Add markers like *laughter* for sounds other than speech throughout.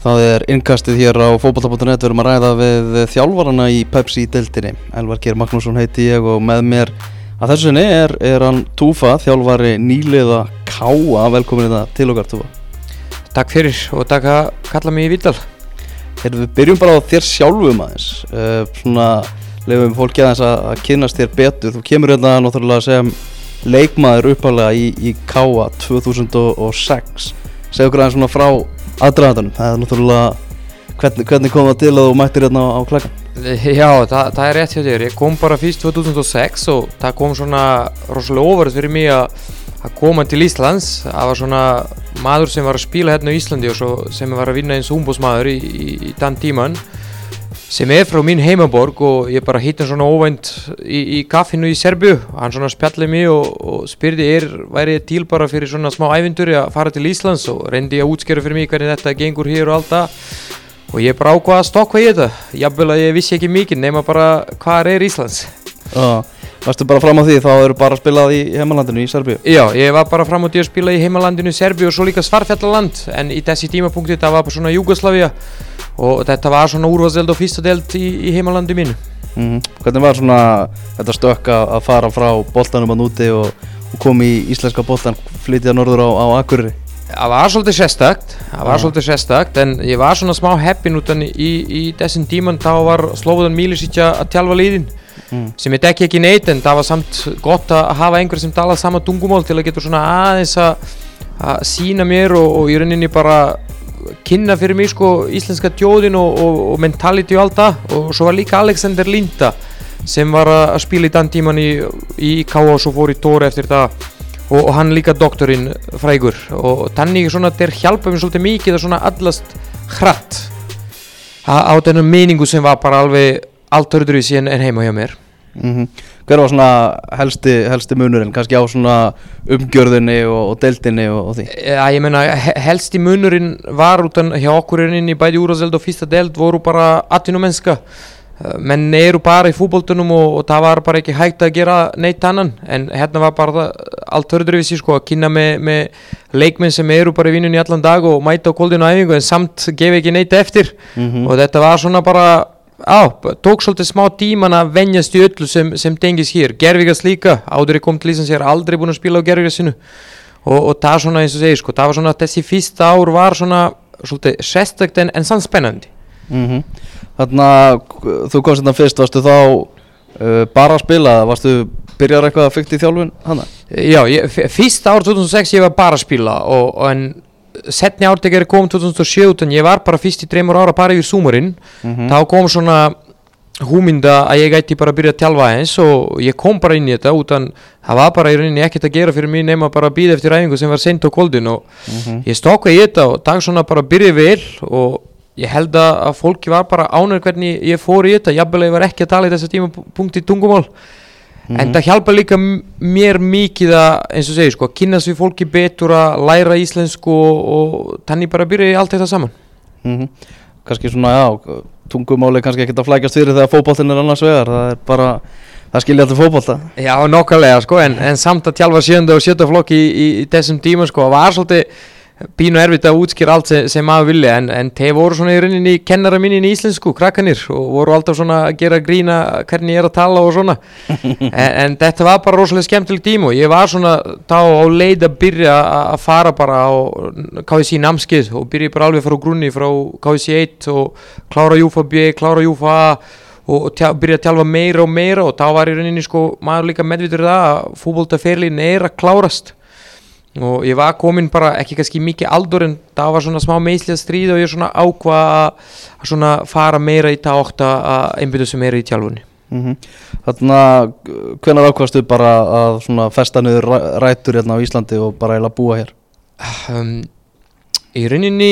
Það er innkastið hér á fókbalta.net við erum að ræða við þjálfarana í Pepsi-deltinni Elvar Geir Magnússon heiti ég og með mér að þessu sinni er, er hann Túfa, þjálfari nýliða Káa velkomin í það. Til okkar Túfa. Takk fyrir og takk að kalla mig í Heyrðu, Við byrjum bara á þér sjálfum aðeins. Uh, svona lefum fólki aðeins að, að kynast þér betur. Þú kemur hérna náttúrulega sem leikmaður uppalega í, í Káa 2006 segðu okkur aðeins svona frá aðdraðandanum það er náttúrulega hvernig, hvernig kom það til að þú mættir hérna á, á klakkan Já, það, það er rétt hjá þér. Ég kom bara fyrst 2006 og það kom svona rosalega óverð fyrir mig að koma til Íslands. Það var svona maður sem var að spila hérna í Íslandi og sem var að vinna eins umbúsmaður í, í, í þann tíman sem er frá mín heimaborg og ég bara hitt hann svona óvænt í, í kaffinu í Serbju hann svona spjallið mig og, og spyrði er væri ég til bara fyrir svona smá ævindur að fara til Íslands og reyndi ég að útskjöra fyrir mig hvernig þetta gengur hér og allt það. Og ég bara ákvaða að stokka í þetta. Jafnvel að ég vissi ekki mikið nema bara hvað er Íslands. Já, varstu bara fram á því þá eru bara spilað í heimalandinu í Serbíu? Já, ég var bara fram á því að spila í heimalandinu í Serbíu og svo líka Svarfjallaland en í þessi tímapunkti það var bara svona Jugoslavia og þetta var svona úrvarsdeld og fyrsta deld í, í heimalandi mínu mm -hmm. Hvernig var svona þetta stökk að fara frá boltanum að núti og, og koma í íslenska boltan flytja norður á, á Akureyri Það var svolítið sérstakt, það var Já. svolítið sérstakt en ég var svona smá heppin utan í, í þessum tíman þá var Slobodan Milicic að tjálfa liðin Mm. sem ég dekki ekki neitt en það var samt gott að hafa einhver sem talað sama tungumál til að geta svona aðeins að, að sína mér og, og í rauninni bara kynna fyrir mig sko íslenska djóðin og, og, og mentality og allt það. Og svo var líka Alexander Linda sem var að spila í þann tíman í, í K.A. og svo fór í Tóri eftir það. Og, og hann líka doktorinn frægur. Og þannig svona þeir hjálpa mér svolítið mikið að svona allast hratt. Á, þennan meiningu sem var bara alveg allt öðruvísi en, en heima hjá mér mm Hver var svona helsti, helsti munurinn? Kannski á svona umgjörðinni og, og deildinni og, og því. Já, ég meina, he- helsti munurinn var utan hjá okkur er inn í bæði úraseld og fyrsta delt voru bara atvinnumenska Uh, menn eru bara í fútboltunum og, og það var bara ekki hægt að gera neitt annan. En hérna var bara allt öðruvísi sko að kynna með, með leikmenn sem eru bara í vinnunni allan dag og mæta á koldinu æfingu en samt gefa ekki neitt eftir. Mhm. og þetta var svona bara á, tók svolítið smá tíman að venjast í öllu sem, sem tengis hér. Gervigas líka, áður ég kom til Íslands ég er aldrei búin að spila á Gervigasinu. Og, og það svona eins og segir sko, það var svona þessi fyrsta ár var svona svolítið sérstakt en, en sann spennandi. Mm Þannig að þú komst hérna fyrst varstu þá uh, bara að spila varstu byrjar eitthvað að fykta í þjálfun hana Já, ég, fyrsta ár 2006 ég var bara að spila og, og en setni ár þegar ég kom 2007 en ég var bara fyrst í dreymur ára bara yfir súmurinn Mhm. þá kom svona húmynda að ég gæti bara að byrja að tjálfa eins og ég kom bara inn í þetta utan það var bara í rauninni ekkert að gera fyrir mig nema bara að býða eftir æfingu sem var sent á koldin og Mhm. ég stokka í þetta og dag svona bara byrja vel og ég held að fólki var bara ánur hvernig ég fór í þetta ég var ekki að tala í þessa tímapunkti tungumál en það hjálpa líka mér mikið að eins og segir sko að kynast við fólki betur að læra íslensku og, og þannig bara byrja í allt þetta saman. Mm Kannski svona, já, tungumáli kannski ekkert að flækjast fyrir þegar fótboltinn er annars vegar. Það er bara, það skilja alltaf fótbolta. Já, nokkulega sko en, en samt að tjálfa sjönda og sjötta flokki í, í, í þessum tíma sko var svolítið pínu erfitt að útskýra allt sem, sem maður vilja en, en þeir voru svona í rauninni kennara minni í íslensku, krakkanir og voru alltaf svona að gera grína hvernig ég er að tala og svona. *laughs* En, en þetta var bara rosalega skemmtileg tíma og ég var svona þá á leið að byrja að fara bara á KSC námskið og byrja bara alveg frá grunni frá KSC 1 og klára Júfa B, klára Júfa A og tjá, byrja að tjálfa meira og meira. Og þá var í rauninni sko maður líka meðvitur það að fútboltaferlin er að klárast og ég var komin bara ekki kannski mikið aldur en það var svona smá meðslega stríð og ég svona ákvað að fara meira í það átt að einbyrðu sem er í tjálfunni. Mm Þannig að hvenær ákvastu bara að svona festa niður ræ- rætur hérna á Íslandi og bara eiginlega búa hér? Um, í rauninni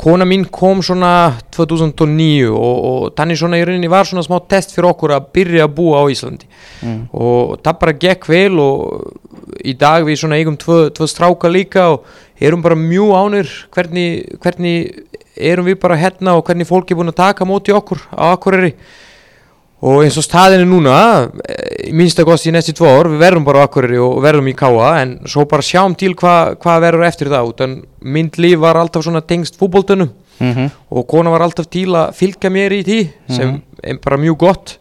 kona mín kom svona 2009 og, og þannig svona í rauninni var svona smá test fyrir okkur að byrja að búa á Íslandi mm. og það bara gekk vel og í dag við svona eigum tvö, tvö stráka líka og erum bara mjög ánir hvernig, hvernig erum við bara hérna og hvernig fólk er búin að taka móti okkur á Akureyri og eins og staðinu núna eh, í minnsta kosti í næstu tvo ár við verðum bara á Akureyri og verðum í Káa en svo bara sjáum til hvað hva verður eftir það út. En mynd líf var alltaf svona tengst fútboltunum mm -hmm. og kona var alltaf til að fylgja mér í því sem er bara mjög gott.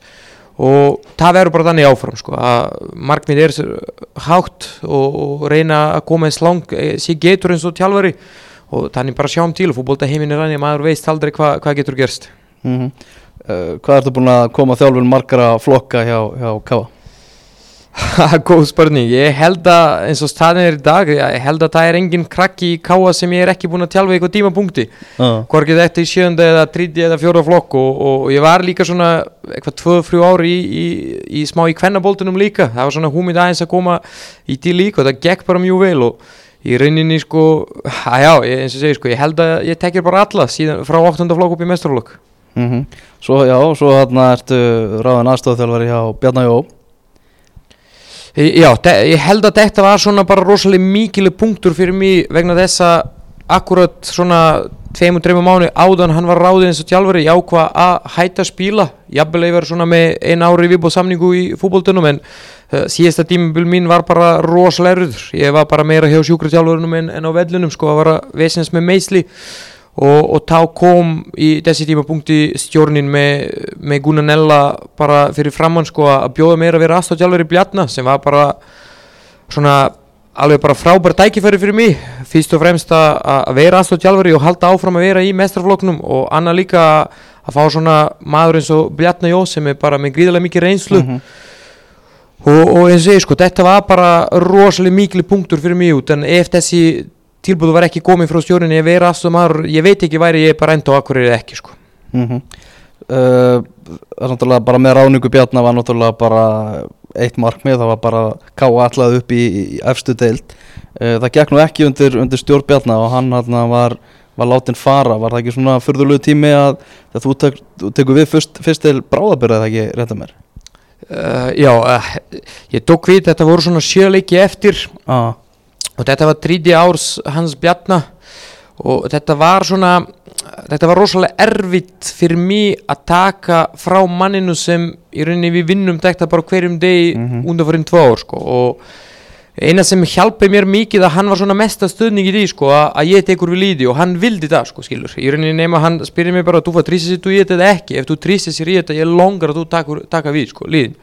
Og það verður bara þannig áfram sko, að markmið er hátt og, og reyna að koma eins lang eh, sér getur eins og tjálfari og þannig bara sjáum til fútbolta heiminn er þannig að maður veist aldrei hva, hvað getur gerst. Mm uh, hvað ertu búin að koma þjálfun margara flokka hjá, hjá Káa? *laughs* Góð spurning, ég held að eins og staðin er í dag, ég held að það er engin krakki í káa sem ég er ekki búin að tjálfa eitthvað tímapunkti, Uh. hvorki þetta í sjönda eða tríti eða fjóra flokk og, og ég var líka svona eitthvað tvö, þrjú ári í, í, í smá í kvennaboltunum líka, það var svona húmið aðeins að koma í því líka og það gekk bara mjög vel og í rauninni sko, að *laughs* já, ég, eins og segi sko, ég held að ég tekir bara alla síðan frá 8. flokk upp í mestrarflokk. Mm Svo já, svo hérna ertu ráðan aðstofþjálfari hjá Bjarnar Jó. Já, ég held að þetta var svona bara rosalega mikileg punktur fyrir mig vegna þess að akkurat svona tveimur, dreimur mánu áðan hann var ráðið eins og tjálfari ég ákvað að hætta að spila. Jafnvel ég var svona með einn ári viðbúð samningu í fútboltunum en uh, síðasta tímabil mín var bara rosalega erður ég var bara meira hjá sjúkratjálfurunum en, en á vellunum sko að vara vesens með meisli og, og þá kom í þessi tímapunkti stjórnin með, með Gunnar Nella bara fyrir framann sko að bjóða mér að vera aðstofntjálfur í Bjarna sem var bara svona alveg bara frábær tækifæri fyrir mig fyrst og fremst að, vera aðstofntjálfur og halda áfram að vera í mestrarfloknum og annað líka að fá svona maður eins og Bjarna Jó sem er bara með gríðarlega mikið reynslu Mhm. og, og eins og ég sko, þetta var bara rosalega mikil punktur fyrir mig út en ef þessi tilbúðu var ekki komið frá stjórninni ég vera aðstof maður, ég veit ekki væri ég bara enda á akkur eða ekki sko. Mm uh, Það er náttúrulega bara með ráningu Bjarnar var náttúrulega bara eitt markmið, það var bara Káa allað upp í, í efstu deild. Uh, Það gekk nú ekki undir, undir stjórn Bjarnar og hann hérna var var látin fara, var það ekki svona fyrðulegu tími að, að þú, tek, þú tekur við fyrst, fyrst til bráðabyrða eða ekki rétt að mér? Uh, Já, ég tók við, þetta voru svona sjöleiki eftir. Ah. Og þetta var 30 árs hans Bjarna. Og þetta var svona þetta var rosalega erfitt fyrir mig að taka frá manninu sem í rauninni við vinnum þetta bara hverjum degi Mhm. undan fyrir tvö ár sko. Og eina sem hjálpaði mér mikið að hann var svona mesta stöðning í því sko að, að ég tekur við líði og hann vildi það sko skilur. Í rauninni nema hann spyrir mig bara þú fær trýsið sér þú eða ekki. Ef þú trýsið sér í þetta ég longar að þú takur, taka við sko líðin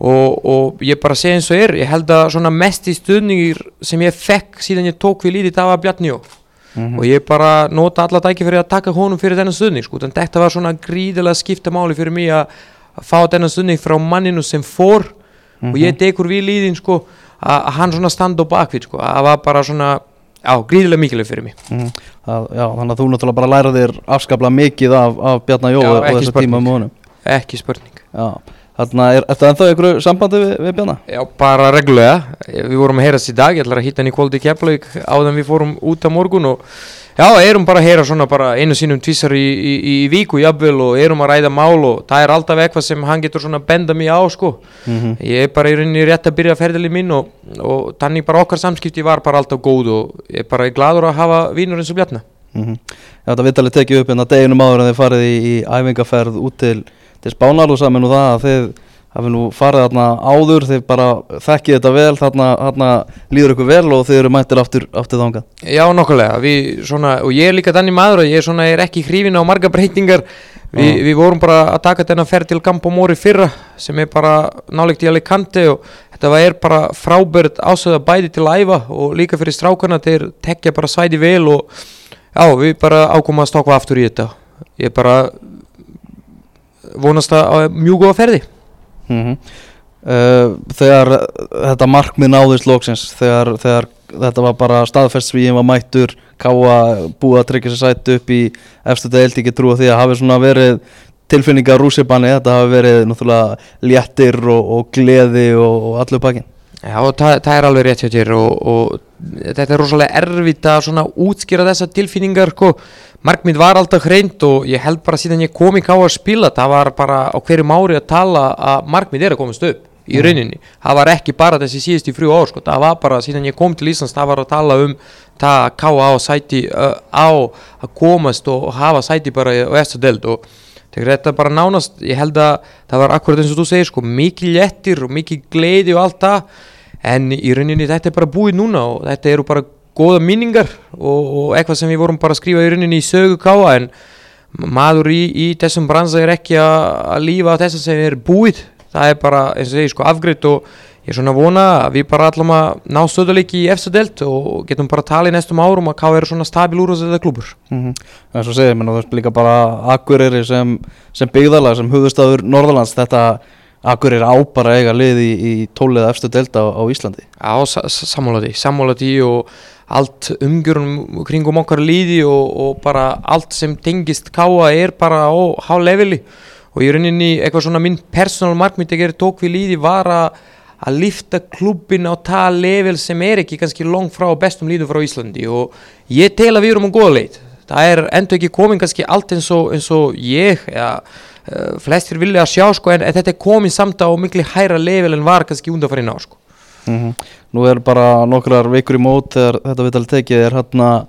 og, og ég bara segi eins og er ég held að svona mest í stuðningir sem ég fekk síðan ég tók við líði það var Bjarni Jó. Og ég bara nota alla dæki fyrir að taka honum fyrir þennan stuðning sko, þannig þetta var svona gríðilega skipta máli fyrir mig að fá þennan stuðning frá manninu sem fór. Og ég tekur við líðin sko að hann svona standa á bakvið sko, að það var bara svona já, gríðilega mikilvæg fyrir mig. Mm. Það, já, þannig að þú náttúrulega bara læra þér afskaplega mikið af, af Bjarnar Jó Já, og ekki þessa tíma með honum. Ekki spurning. Já, þannig að er þetta ennþá einhverju sambandi við, við Bjarnar? Já, bara reglulega, við vorum að heyrast í dag, ég ætlar að hitta hann í kvöldi í Keflavík áðan við fórum út á morgun og já, erum bara að heyra svona bara einu sínum tvísar í, í, í viku jafnvel og erum að ræða mál og það er alltaf eitthvað sem hann getur svona benda mig á sko Mm ég er bara í rauninni rétt að byrja ferðali minn og, og þannig bara okkar samskipti var bara alltaf góð og ég er bara gladur að hafa vínur eins og bjarna -hmm. Þetta til, Spánar og saman og það að þið hafið nú farið þarna áður, þið bara þekkið þetta vel, þarna, þarna líður ykkur vel og þið eru mættir aftur, aftur þangað. Já, nokkulega, við svona, og ég er líka þannig maður og ég svona, er ekki hrifin á marga breytingar Vi, Já. við vorum bara að taka þennan ferð til Campo Mori fyrra sem er bara nálegt í Alicante og þetta er bara frábært ásöða bæði til að æfa og líka fyrir strákarna þeir tekja bara svæði vel og já, við bara ákomum að stokka aftur í þetta ég bara vonast að að mjög góða ferði Mm þegar þetta markmið náðist loksins, þegar, þegar þetta var bara staðfestsvíðin var mættur, káa búið að tryggja sér sætt upp í efstu deild, ekki trúa því að hafi svona verið tilfinningar rússipanni, þetta hafi verið náttúrulega léttir og, og gleði og, og allur pakkin. Já, og það, það er alveg rétt hjá þér og, og þetta er rosalega erfitt að svona útskýra þessa tilfinningar sko. Markmið var alltaf hreint og ég held bara síðan ég kom í ká að spila það var bara á hverjum ári að tala að markmið er að komast upp í rauninni það var ekki bara þessi síðust í frjú ár sko. það var bara síðan ég kom til Íslands það var að tala um það að ká á sæti uh, á að komast og hafa sæti bara á eftir delt og Tekur þetta bara nánast, ég held að það var akkurat eins og þú segir sko, mikið léttir og mikið gleði og allt það en í rauninni þetta er bara búið núna og þetta eru bara góða minningar og, og eitthvað sem við vorum bara að skrifa í rauninni í sögu káa en maður í, í þessum bransa er ekki að, að lífa á þessum sem er búið. Það er bara, eins og segi, sko, afgreitt og ég er svona að vona að við bara allum að ná stöðuleiki í eftir delt og getum bara að tala í næstum árum að káa eru svona stabil úr þessu klubur mm -hmm. eins og segir, menn og þú veist líka bara Akureyri sem, sem byggðalag sem hugustafur Norðalands, þetta Akureyri á bara eiga lið í, í tólið eftir delt á, á Íslandi. Já, sammála því, sammála því og allt umgjörnum kringum okkar líði og, og bara allt sem tengist káa er bara á há leveli og ég rauninni eitthvað svona minn personal markmynd að gera tók við líði var að að lifta klubbin á tal level sem er ekki kannski langt frá bestum líðu frá Íslandi. Og ég tel að við erum á góða leit það er endur ekki komin kannski allt eins og, eins og ég ja, uh, flestir vilja að sjá sko en þetta er komin samt á miklu hæra level en var kannski undanfarið ná sko mm -hmm. Nú er bara nokkrar vikur í mót þegar þetta vital tekið er hérna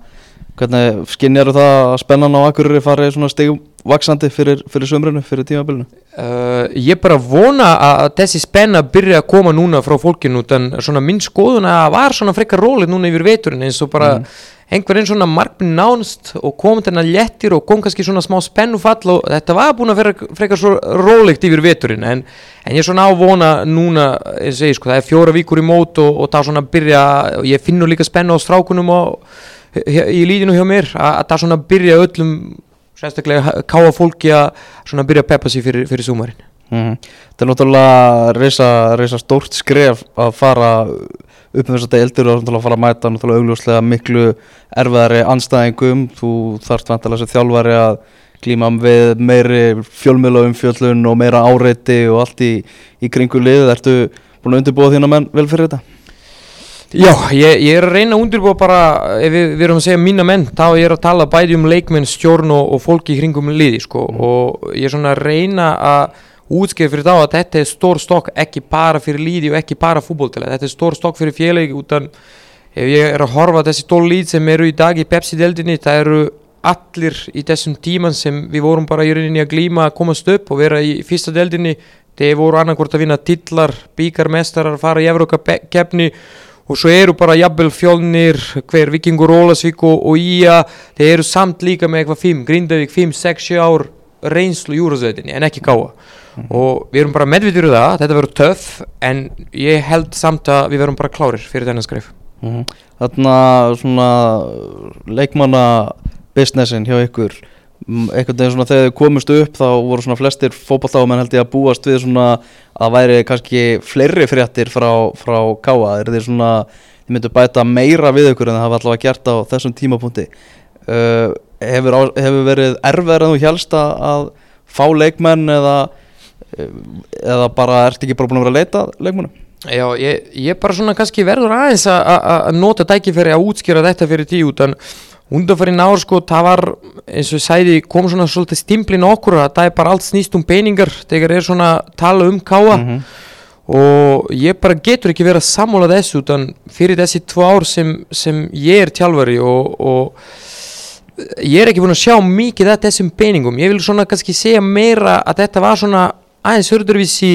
hvernig skinnjar það að spennan á Akureyri farið svona stegum vaksandi fyrir, fyrir sömrunu, fyrir tímabilinu? Uh, ég bara vona að þessi spenna byrja að koma núna frá fólkinu en svona minn skoðun að var svona frekar rólið núna yfir veturinn eins og bara mm. Einhver einn svona markminn nánst og kom þennan léttir og kom kannski svona smá spennufall og þetta var búin að vera frekar svo rólegt yfir veturinn en, en ég er svona ávona núna eins og ég sko það er fjóra vikur í mót og, og það svona byrja og ég finnur líka spennu á strákunum og í líðinu hjá mér að, að það svona byrja öllum sérstaklega káa fólki að svona byrja að peppa sér fyrir, fyrir súmarinn mm -hmm. Það er náttúrulega reysa stórt skref að fara upp með þess að það eldur og að fara að mæta náttúrulega augljóslega miklu erfiðari anstæðingum, þú þarfst vantilega þessi þjálfari að glíma við meiri fjölmjölaum fjöllun og meira áreiti og allt í, í kringu lið, ertu búin að undirbúa þína menn vel fyrir þetta? Já, ég, ég er að reyna að undirbúa bara, ef við, við erum að segja mína menn, þá ég er að tala bæði um leikmenn, stjórn og, og fólki í kringum liði, sko, mm. og ég er svona að reyna að útskrifa fyrir þá að þetta er stór stokk ekki bara fyrir liði og ekki bara fútbóltilega, þetta er stór stokk fyrir félagi, utan ef ég er að horfa þessi tól líð sem eru í dag í Pepsi-deldinni, það eru allir í þessum tíman sem við vorum bara í rauninni að glíma að komast upp og vera í fyrsta deldinni, þeir voru annarkort að vinna tillar, bíkarmestarar, fara í Evróka keppni og svo eru bara jafnvel fjólnir hver Vikingur, Ólasvík og, og Ía. Þeir eru samt líka með eitthvað 5 Grindavík 5, 6, 7 ár reynslu júrasveitinni en ekki káa mm. og við erum bara medvitur um það, þetta verður töff en ég held samt að við verum bara klárir fyrir þennan skrif mm. Þarna svona leikmanna businessin hjá ykkur einhvern veginn svona þegar þið komist upp þá voru svona flestir fókbaltáðumenn held ég að búast við svona að væri kannski fleiri fréttir frá, frá Káa er þið svona, þið myndu bæta meira við ykkur en það hafa allavega gert á þessum tímapunkti uh, hefur, á, hefur verið erfver en þú helst að fá leikmenn eða eða bara ert ekki bara búin að vera að leita leikmennum? Já, ég, ég bara svona kannski verður aðeins að nota dækifæri að útskýra þetta fyrir tíu utan undanfærin ár sko, það var eins og ég sæði, kom svona svolítið stimplin okkur að það er bara allt snýst um peningar þegar er svona tala um káa mm -hmm. og ég bara getur ekki verið að sammála þessu utan fyrir þessi tvo ár sem, sem ég er tjálfari og, og ég er ekki búin að sjá mikið að þessum peningum, ég vil svona kannski segja meira að þetta var svona aðeins hörðurvísi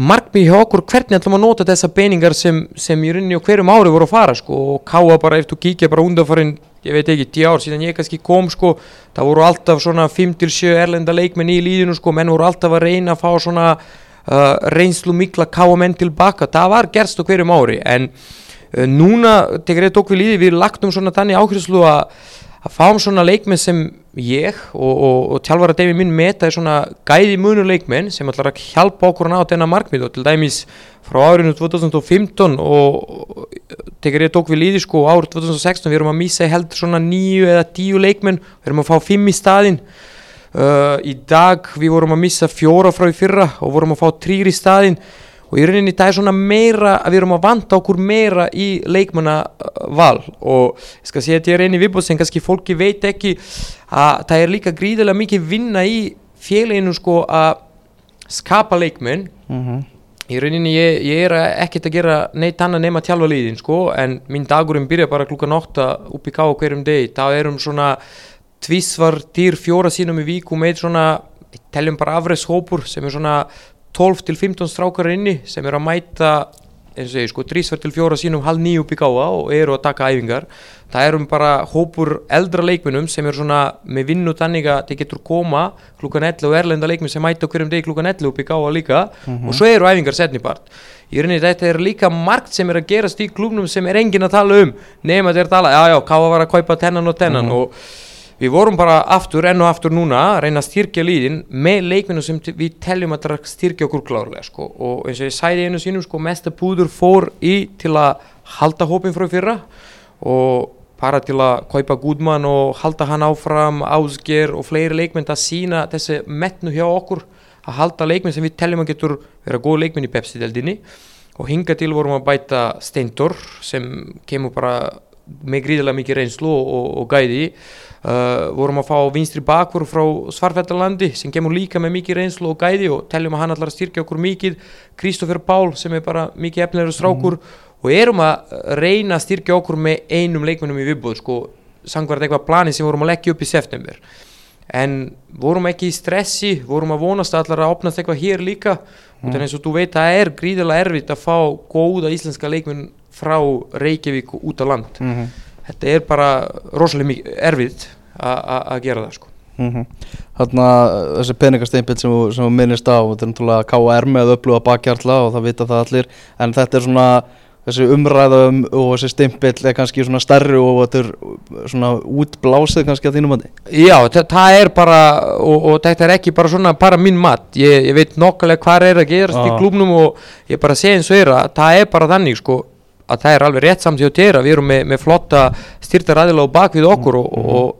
markmið hjá okkur. Hvernig ætlum að nota þessa peningar sem, sem í rauninni og hverjum ári voru að fara sko? Og káa bara eftir að kíkja bara undanfarinn ég veit ekki, 10 ár síðan ég kannski kom sko, það voru alltaf svona 5-7 erlenda leikmenn í líðinu sko, menn voru alltaf að reyna að fá svona uh, reynslu mikla káamenn tilbaka, það var gerst á hverjum ári. En uh, núna, tegur ég tók við líði, við lagtum svona þannig áhrifslu að að fáum svona leikmenn sem ég og, og, og tjálfara Devi minn meta er svona gæði munur leikmenn sem ætlar að hjálpa okkur á þennan markmið og til dæmis frá árinu 2015 og tekur ég tók við líði sko árið 2016 við erum að missa í held svona nýju eða tíu leikmenn við erum að fá fimm í staðin uh, í dag við vorum að missa fjóra frá í fyrra og vorum að fá trýr í staðin og í rauninni það er svona meira að við erum að vanta okkur meira í leikmannaval. Og ég skal segja ég er eini viðbúð sem kannski fólki veit ekki að það er líka gríðilega mikið vinna í félaginu sko að skapa leikmenn. Mm -hmm. í rauninni ég, ég er ekkert að gera neitt annað nema tjálfa liðin sko en minn dagurinn byrja bara klukkan 8 upp í ká hverjum deg, þá erum svona tvísvar dýr fjóra sínum í víku með svona teljum bara afreikshópur sem er svona 12 til 15 strákar inni sem er að mæta eins og segi sko drísverð til fjóra sínum halv nýju upp í gáa og eru að taka æfingar. Það erum bara hópur eldra leikminum sem er svona með vinnu þannig að þeir getur koma klukkan 11 og erlenda leikmin sem mæta hverjum deg klukkan 11 upp í gáa líka. Og svo eru æfingar setnibart í rauninni þetta er líka margt sem er að gerast í klubnum sem er engin að tala um nema þeir tala, já já, Káa var að kaupa tennan og tennan og við vorum bara aftur enn og aftur núna að reyna að styrkja líðin með leikminu sem við teljum að styrkja okkur klárlega sko. og eins og ég sæði einu sínum sko, mesta púður fór í til að halda hópin frá fyrra og bara til að kaupa Gudmann og halda hann áfram, Ásger og fleiri leikmenn að sína þessi metnu hjá okkur að halda leikmenn sem við teljum að getur vera góð leikmenn í Pepsi-deldinni og hinga til vorum að bæta Steindor sem kemur bara með gríðilega mikið reynslu og, og, og gæði. Uh, vorum að fá vinstri bakur frá Svarfællalandi sem kemur líka með mikið reynslu og gæði og teljum að hann allar að styrkja okkur mikið. Kristoffer Pál sem er bara mikið efnilegur strákur og erum að reyna að styrkja okkur með einum leikmennum í viðbúð sko, sangvært eitthvað plani sem vorum að leggja upp í september. En vorum ekki í stressi vorum að vonast að allar að opnast eitthvað hér líka. Mm. eins og þú veit það er gríðilega erfitt að fá góða íslenska leikmenn frá Reykjavík og út á land. Mhm. þetta er bara rosalega a- að gera það sko. Þarna þessi peningasteinbill sem, sem minnist á þetta er náttúrulega KR með öfluga bakkjarla og það vita það allir en þetta er svona þessi umræðum og þessi steimpill er kannski svona stærri og þetta er svona útblásið kannski að þínum andi Já, þa- það er bara og, og þetta er ekki bara svona bara minn mat. Ég, ég veit nokkulega hvað er að gerast í Já. klubnum og ég bara segi eins og er að það er bara þannig sko að það er alveg rétt samt hjá þér að við erum með, með flotta styrta ræðilega á bak við okkur og, og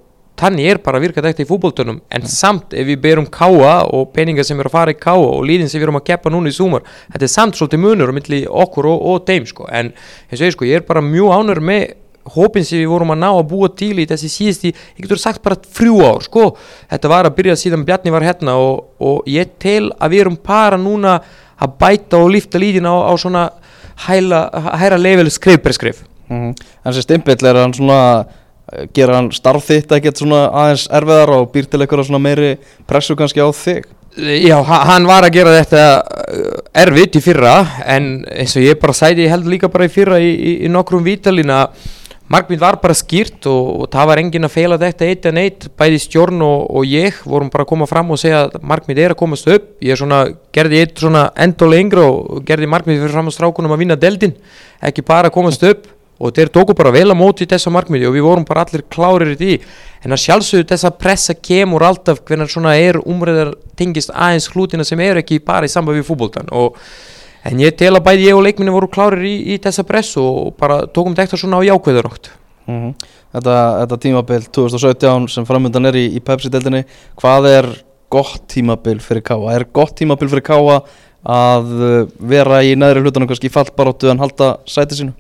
þannig er bara að virka þetta í fútboltunum en samt ef við berum káa og peningar sem eru að fara í káa og líðin sem við erum að keppa núna í súmar þetta er samt svolítið munur á milli okkur og, og þeim sko. En eins og ég sko ég er bara mjög ánur með hópin sem við vorum að ná að búa til í þessi síðusti, ég getur sagt bara þrjú ár sko, þetta var að byrja síðan Bjarni var hérna og, og ég tel að við erum bara núna að bæta og lifta líðin á, á svona hæra level skrif per skrif. En þessi steimpill er hann svona gera hann starf þitt ekkert svona aðeins erfiðar og býr til eitthvað svona meiri pressu kannski á þig? Já, ha- hann var að gera þetta uh, erfitt í fyrra en eins og ég bara sæti, ég held líka bara í fyrra í, í, í nokkrum vítalina markmið var bara skýrt og, og það var engin að feila þetta eitt en eitt bæði stjórn og, og ég vorum bara að koma fram og segja að markmið er að komast upp. Ég svona, gerði eitt svona endó lengra og gerði markmið fyrir fram á strákunum að vinna deldin ekki bara að komast upp. Og þeir tóku bara vel á móti þessa markmiði og við vorum bara allir klárir í því. En að sjálfsögðu þessa pressa kemur alltaf hvernig svona er umræðar tengist aðeins hlutina sem eru ekki bara í samband við fútboltan og en ég tel að bæði ég og leikminni voru klárir í, í þessa pressu og bara tókum þetta svona á jákveðurátt mm þetta, þetta tímabil 2017 sem framöndan er í, í Pepsi-deldinni hvað er gott tímabil fyrir Káa? Er gott tímabil fyrir Káa að uh, vera í neðri hlutunum kannski fallbaróttu en halda sæti sínu?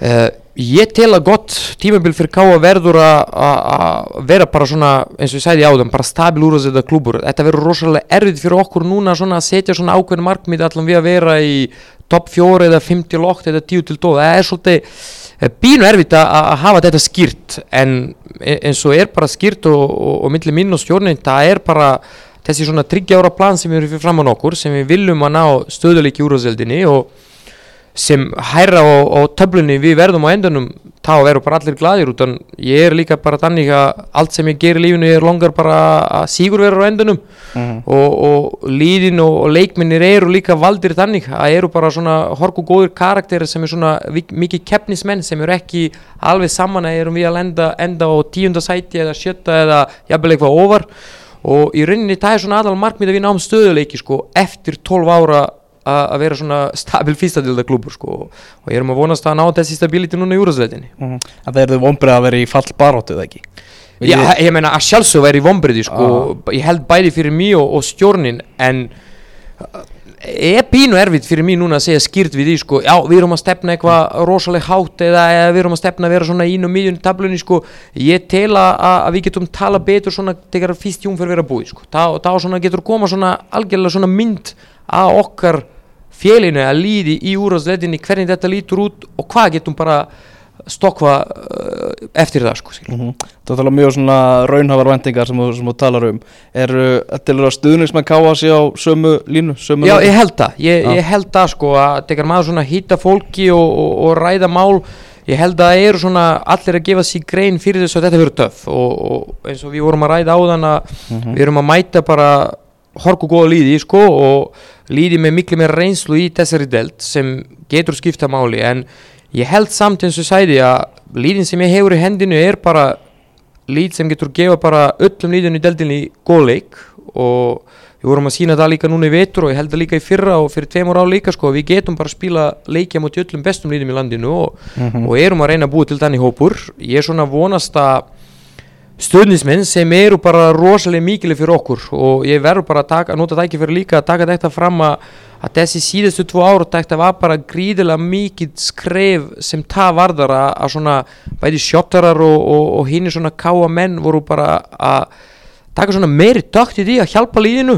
Uh, ég tel að gott tímabil fyrir Káa verður að- að að vera bara svona eins og ég sæði áðan, bara stabil úr þessu þetta klúbur þetta verður rosalega erfitt fyrir okkur núna að setja svona ákveðin markmið allan við að vera í topp fjóra eða 50 lokt eða 10 til 12, það er svolítið eh, pínu erfitt að, að hafa þetta skýrt. En e- eins og er bara skýrt og, og, og milli minn og stjórnin það er bara þessi svona 30 ára plan sem erum fyrir framann okkur sem við viljum að ná stöðuleik í úrvarsdeildinni og sem hæra á, á töflunni við verðum á endanum þá verður bara allir gladir út. En ég er líka bara þannig að allt sem ég ger í lífinu er longar bara að sígur verður á endanum. Mhm. og, og líðin og, og leikminnir eru líka valdir þannig að eru bara svona horku góðir karakterir sem er svona mikið keppnismenn sem eru ekki alveg saman að erum við að lenda, enda á tíunda sæti eða sjötta eða jafnvel eitthvað ofar. Og í rauninni það er svona aðal markmið að við náum stöðuleiki sko eftir 12 ára að vera svona stabil fyrstadilda klúbur sko. Og ég erum að vonast að ná þessi stability núna í úrasleitinni Mm En það er þau vombrið að vera í fallbaróttu eða ekki? Já, ég meina að sjálfsög væri vombriði sko, ég held bæði fyrir mig og, og stjórnin en uh, er pínu erfitt fyrir mig núna að segja skýrt við því sko, já við erum að stefna eitthvað rosalega hátt eða, eða við erum að stefna að vera svona ín og miðjun í tablunni sko, ég tel að, að við getum tala betur svona þegar fyrst jún fyrir vera búið sko, þá, getur koma svona algjörlega svona mynd að okkar félinu að líði í úrvarsleitinni hvernig þetta lítur út og hvað getum bara stokva uh, eftir það sko. Mm Það er talað mjög svona raunhafar vendingar sem, sem þú talar um eru til að stuðningsmenn káa sig á sömu línu sömu Já, leið? ég held það, ég, Já. ég held það sko að þegar maður svona hýta fólki og, og, og ræða mál ég held að það eru svona allir að gefa sér grein fyrir þess að þetta verður töff og, og eins og við vorum að ræða á þann að Mhm. við erum að mæta bara horku góða líði sko og líði með miklu meira reynslu í þessari delt sem getur skipta máli en ég held samt eins og sæði að líðin sem ég hefur í hendinu er bara líð sem getur gefa bara öllum líðinu í deldinni góð leik og við vorum að sína það líka núna í vetur og ég held það líka í fyrra og fyrir tveimur á líka sko við getum bara að spila leikja mot öllum bestum líðum í landinu og, Mhm. og erum að reyna að búa til þannig hópur ég er svona vonast að stöðnismenn sem eru bara rosalega mikilvæg fyrir okkur og ég verður bara að taka, nota það ekki fyrir líka að taka þetta fram að, að þessi síðustu tvo ára þetta var bara gríðilega mikið skref sem það varðar að, að svona bæði sjottarar og, og, og hinn svona káa menn voru bara að taka svona meiri dögt í því að hjálpa líðinu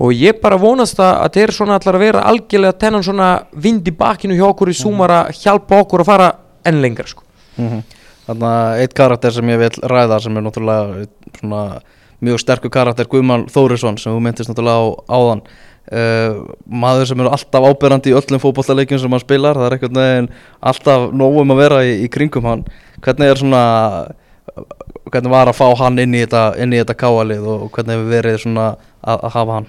og ég bara vonast að, þeir eru svona allar að vera algjörlega tennan svona vind í bakinu hjá okkur í súmar að hjálpa okkur að fara enn lengra sko. Mhm. Þannig að eitt karakter sem ég vil ræða sem er náttúrulega svona mjög sterkur karakter Guðmann Þórisson sem þú myndist náttúrulega á áðan. Uh, maður sem er alltaf áberandi í öllum fótballaleikjum sem hann spilar það er einhvern veginn alltaf nógum að vera í, í kringum hann. Hvernig er svona hvernig var að fá hann inn í þetta, þetta káalið og hvernig hefur verið svona að, að hafa hann?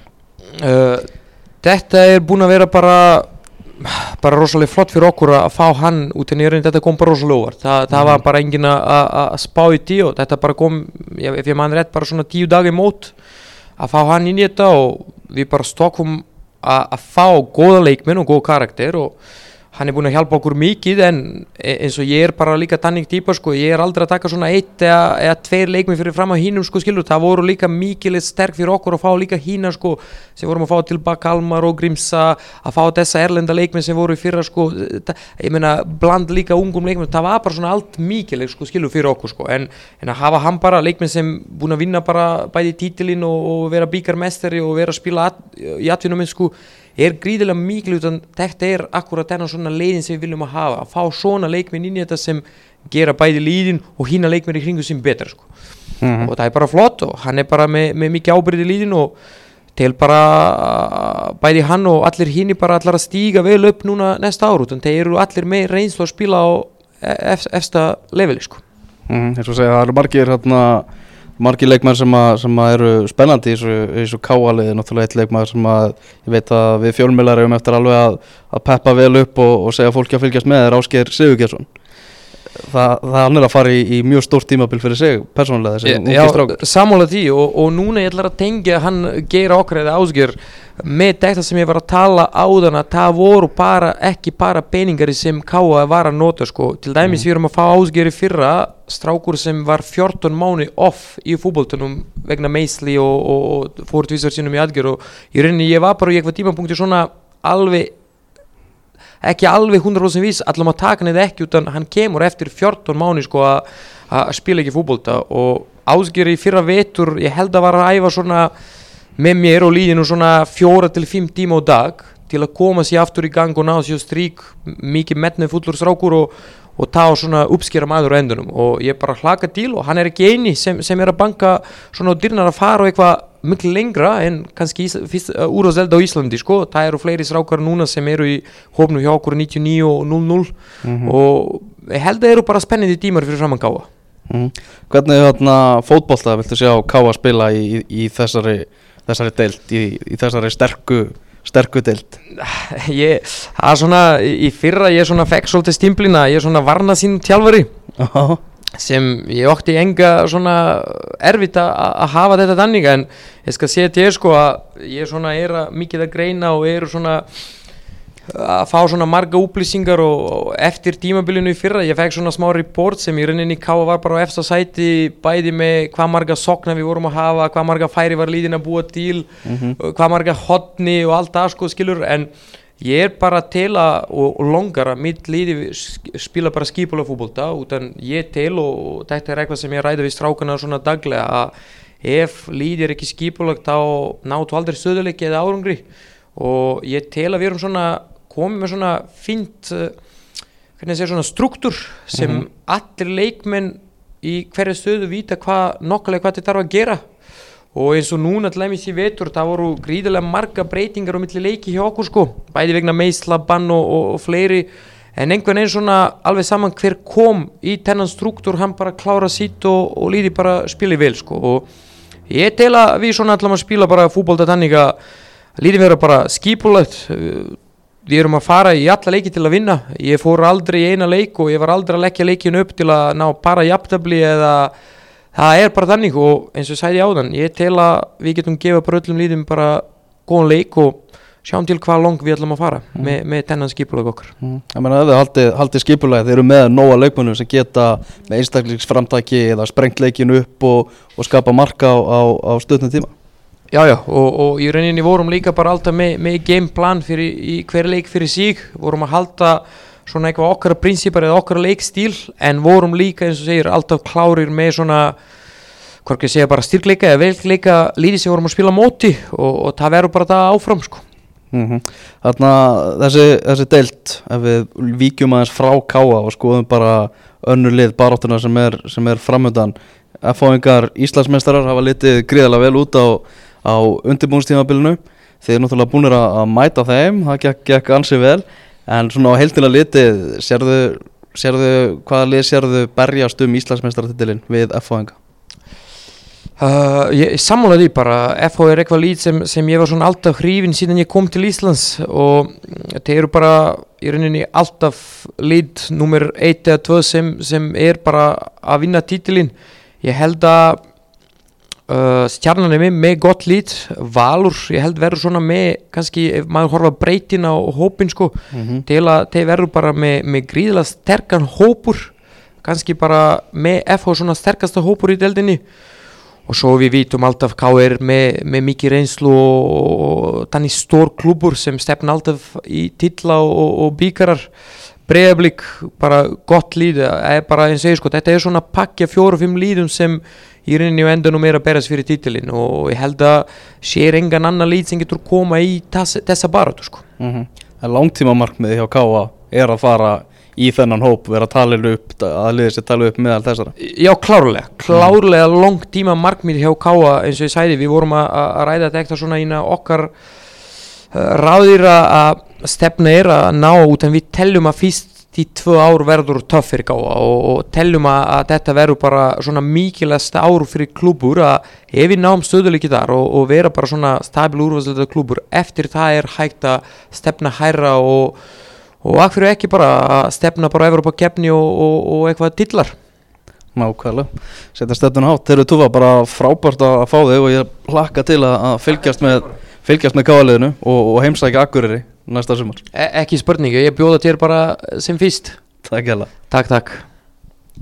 Uh, Þetta er búin að vera bara bara rosalega flott fyrir okkur að fá hann út ég reyndi þetta kom bara rosalega óvart. Þa, það var bara engin að- spá í tí og þetta bara kom, ég, ef ég mann rétt bara svona tíu dagi mót að fá hann inn í þetta og við bara stokkum að fá góða leikminn og góða karakter og hann er búin að hjálpa okkur mikið en e- eins og ég er bara líka tannig típa sko, ég er aldrei að taka svona eitt eða, eða tveir leikminn fyrir fram að hínum sko skilur, það voru líka mikið sterk fyrir okkur að fá líka hína sko sem vorum að fá tilbaka Almar og Grimsa að fá þessa erlenda leikminn sem voru í fyrra sko, þetta, ég meina bland líka ungum leikminn, það var bara svona allt mikið sko skilur fyrir okkur sko. En, en að hafa hann bara leikminn sem búin að vinna bara bæði títilinn og, og vera bíkarmestari og vera að spila at, í atvinnum sko er gríðilega mikilvægt en þetta er akkurat þennan svona leiðin sem við viljum að hafa að fá svona leikminn inn í þetta sem gera bæði líðin og hína leikminn í kringu sem betra sko. Mhm. og það er bara flott og hann er bara með, með mikið ábyrði líðin og til bara bæði hann og allir hínni bara allar að stíga vel upp núna næsta ár þannig þeir eru allir með reynslu að spila á ef, efsta leveli sko. Mm, segja, það eru margir hérna, margir leikmæður sem, sem eru spennandi í þessu, þessu káaliði náttúrulega eitt leikmæður sem að ég veit að við fjölmjölar erum eftir alveg að, að peppa vel upp og, og segja fólki að fylgjast með er það, það hann er að fara í, í mjög stórt tímabil fyrir sig persónulega þessi Já, sammála því og, og núna ég ætlar að tengja hann gera okkar eða ásgjör með þetta sem ég var að tala áðan að það voru bara, ekki bara peningari sem Káa var að nota sko. Til dæmis við erum að fá ásgjör í fyrra strákur sem var 14 mánu off í fútboltunum vegna meisli og, og, og fór tvisar sinum í aðgjör og í rauninni ég var bara í eitthvað tímapunkti svona alveg ekki alveg 100% vís allam að taka eða ekki utan hann kemur eftir 14 mánu sko að spila ekki fútbolta og ásgeri fyrra vetur ég held að var að æfa svona með mér og líðinu svona fjóra til fimm tíma á dag til að koma sér aftur í gang og ná sér strík mikið metnið fullur strákur og, og tá svona uppskera maður á endunum. Og ég bara hlaka til og hann er ekki eini sem, sem er að banka svona og dyrnar að fara og eitthvað miklu lengra en kannski fyrst, uh, úr og zelda á Íslandi sko, það eru fleiri strákar núna sem eru í hófnu hjá okkur 99 og 00 og ég held að það eru bara spennandi tímar fyrir framann gáða mm. Hvernig hérna, fótbolta viltu sjá Káa spila í, í, í þessari, þessari deild, í, í þessari sterku, sterku deild? *laughs* Ég, það er svona, í fyrra ég svona fekk svolítið stimplina, ég er svona varna sín tjálfari Já, sem ég ótti enga svona erfitt að að hafa þetta þannig en ég skal segja til þér sko að ég svona er að mikið að greina og eru svona að fá svona marga upplýsingar og, og eftir tímabilinu í fyrra ég fekk svona smá report sem í rauninni káa var bara á efsta sæti bæði með hvað marga sokna við vorum að hafa hvað marga færi var líðin að búa til hvað marga hotni og allt það sko skilur en ég er bara til að og, og longar að mitt líði spila bara skipula fútbolta utan ég til og, þetta er eitthvað sem ég ræði við strákana svona daglega að ef líði er ekki skipulagt þá náttu aldrei stöðuleiki eða árangri og ég tel að við erum svona komið með svona fínt uh, hvernig að segja svona struktúr sem Mhm. allir leikmenn í hverju stöðu vita hvað nokkulega hvað þetta þarf að gera og eins og núna til dæmis í vetur það voru gríðilega marga breytingar á milli leiki hjá okkur sko, bæði vegna meisla, bann og, og, og fleiri. En einhvern veginn svona alveg saman hver kom í tennan struktúr hann bara klára sitt og, og líði bara spili vel sko. Og ég tel að við svona ætlum að spila bara fútbolta tannig að líði vera bara skipulegt við erum að fara í alla leiki til að vinna. Ég fór aldrei í eina leik og ég var aldrei að leggja leikin upp til að ná bara jafntabli eða það er bara þannig og eins og sæði áðan ég tel að við getum gefa bara öllum líðum bara góðan leik og sjáum til hvað lang við ætlum að fara með, með tennan skipulag okkar. Mm. Ég meina ef þið haldið, skipulega þeir eru með nóga leikmönnum sem geta með einstaklingsframtaki eða sprengt leikin upp og, og skapa marka á, á, á stöðnum tíma. Já, já, og, og í rauninni vorum líka bara alltaf með, með gameplan fyrir, í hver leik fyrir sig, vorum að halda svona eitthvað okkar prinsipar eða okkar leikstíl, en vorum líka eins og segir alltaf klárir með svona að segja bara styrkleika eða velkleika líði sem vorum að spila móti og, og það verður bara það áfram sko. mm Þarna þessi, þessi deilt ef við víkjum aðeins frá káa og skoðum bara önnur lið baráttuna sem er, er framöndan F-fáingar Íslandsmeistarar hafa litið gríðarlega vel út á, á undirbúinstímabilinu þeir eru náttúrulega búinir að, að mæta þeim það gekk, gekk ansi vel en svona á heildina litið sérðu, sérðu hvaða lið sérðu berjast um Íslandsmeistaratitilin við F-fáinga Uh, sammála því bara. FH er eitthvað lít sem, sem ég var svona alltaf hrifin síðan ég kom til Íslands og þeir eru bara í rauninni alltaf lít nummer 1 eða 2 sem, sem er bara að vinna títilinn ég held að uh, stjarnan er með, með gott lít Valur, ég held verður svona með kannski ef maður horfa breytin á hópin sko, mm -hmm. til að þeir verður bara með, með gríðilega sterkan hópur kannski bara með FH svona sterkasta hópur í deldinni og svo við vítum alltaf K.R. með, með mikið reynslu og þannig stór klúbur sem stefna alltaf í tilla og, og bíkarar breiðablík, bara gott líð er bara eins og ég sko, þetta er svona pakja fjóru-fimm líðum sem í rauninni og endanum er að berast fyrir títilinn og ég held að sér engan annan líð sem getur koma í þess, þessa baratu sko. Mm -hmm. Langtíma markmiði hjá Káa er að fara í þennan hóp, vera tala upp að liðið sér tala upp meðal þessara Já, klárlega, klárlega mm. langt tíma markmið hjá Káa eins og ég sæði, við vorum að, ræða þetta eitthvað svona ína okkar uh, ráðir að stefna er að ná út en við teljum að fyrst í tvö ár verður töff fyrir Káa og, og teljum að, að þetta verður bara svona mikilvægst ár fyrir klúbur að ef við náum stöðuleiki þar og, og vera bara svona stabil úrvæðsleita klúbur eftir það er hægt að stefna hæra og og akkur ekki bara að stefna bara Evropa kefni og, eitthvað dillar? Nákvæmlega, setja stöðun hátt. Þeir eru túfa bara frábært að fá þig og ég hlakka til að fylgjast með fylgjast með káaliðinu og, heimsækja Akureyri næsta sumar. E ekki spurningu, ég bjóða þér bara sem fyrst. Takk Takk, takk